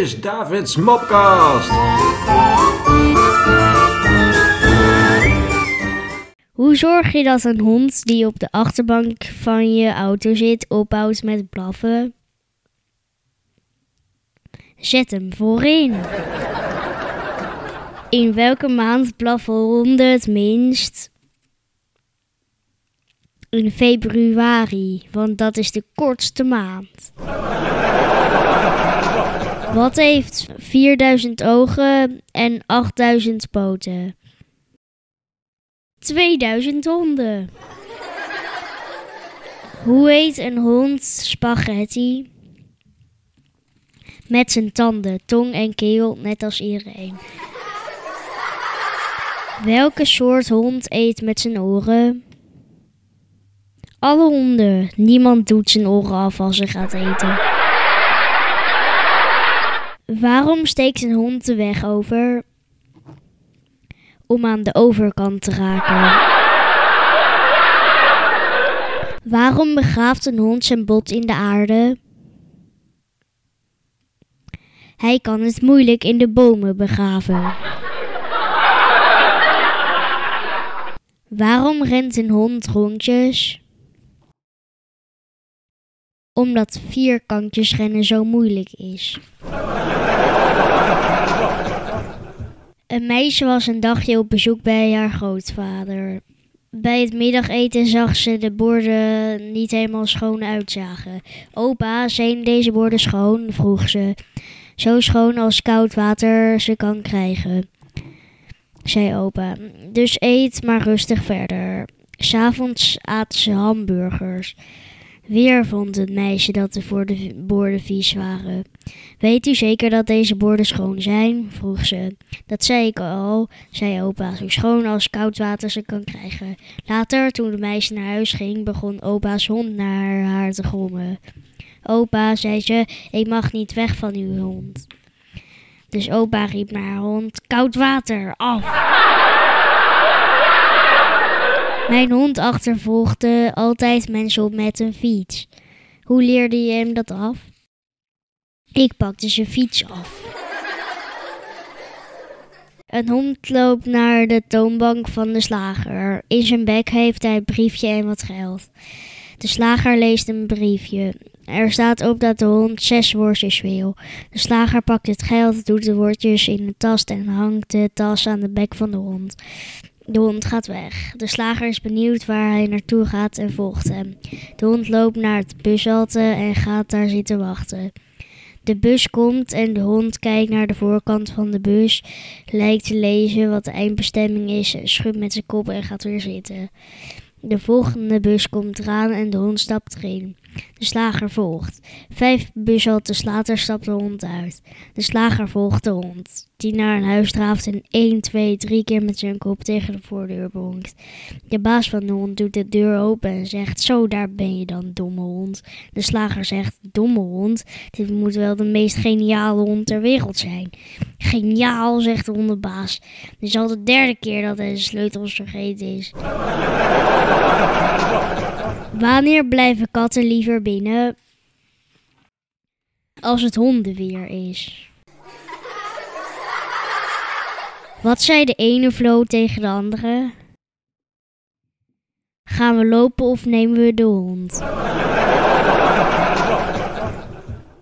is David's Mopcast. Hoe zorg je dat een hond die op de achterbank van je auto zit ophoudt met blaffen? Zet hem voorin. In welke maand blaffen honden het minst? In februari, want dat is de kortste maand. Wat heeft 4000 ogen en 8000 poten? 2000 honden. Hoe heet een hond spaghetti? Met zijn tanden, tong en keel, net als iedereen. Welke soort hond eet met zijn oren? Alle honden. Niemand doet zijn oren af als ze gaat eten. Waarom steekt een hond de weg over? Om aan de overkant te raken. Waarom begraaft een hond zijn bot in de aarde? Hij kan het moeilijk in de bomen begraven. Waarom rent een hond rondjes? Omdat vierkantjes rennen zo moeilijk is. Meisje was een dagje op bezoek bij haar grootvader. Bij het middageten zag ze de borden niet helemaal schoon uitzagen. Opa, zijn deze borden schoon? vroeg ze. Zo schoon als koud water ze kan krijgen, zei opa. Dus eet maar rustig verder. S'avonds aten ze hamburgers. Weer vond het meisje dat de voor de borden vies waren. Weet u zeker dat deze borden schoon zijn? vroeg ze. Dat zei ik al, zei opa, zo schoon als koud water ze kan krijgen. Later, toen de meisje naar huis ging, begon opa's hond naar haar te grommen. Opa, zei ze, ik mag niet weg van uw hond. Dus opa riep naar haar hond, koud water, af! Mijn hond achtervolgde altijd mensen op met een fiets. Hoe leerde je hem dat af? Ik pakte zijn fiets af. Een hond loopt naar de toonbank van de slager. In zijn bek heeft hij een briefje en wat geld. De slager leest een briefje. Er staat op dat de hond zes worstjes wil. De slager pakt het geld, doet de worstjes in de tas en hangt de tas aan de bek van de hond. De hond gaat weg. De slager is benieuwd waar hij naartoe gaat en volgt hem. De hond loopt naar het bushalte en gaat daar zitten wachten. De bus komt en de hond kijkt naar de voorkant van de bus, lijkt te lezen wat de eindbestemming is, schudt met zijn kop en gaat weer zitten. De volgende bus komt eraan en de hond stapt erin. De slager volgt. Vijf bushaltes later stapt de hond uit. De slager volgt de hond, die naar een huis draaft en 1, 2, 3 keer met zijn kop tegen de voordeur bonkt. De baas van de hond doet de deur open en zegt: Zo, daar ben je dan, domme hond. De slager zegt: Domme hond, dit moet wel de meest geniale hond ter wereld zijn. Geniaal, zegt de hondenbaas. Dit is al de derde keer dat hij de sleutels vergeten is. Wanneer blijven katten liever binnen? Als het hondenweer is. Wat zei de ene vloot tegen de andere? Gaan we lopen of nemen we de hond?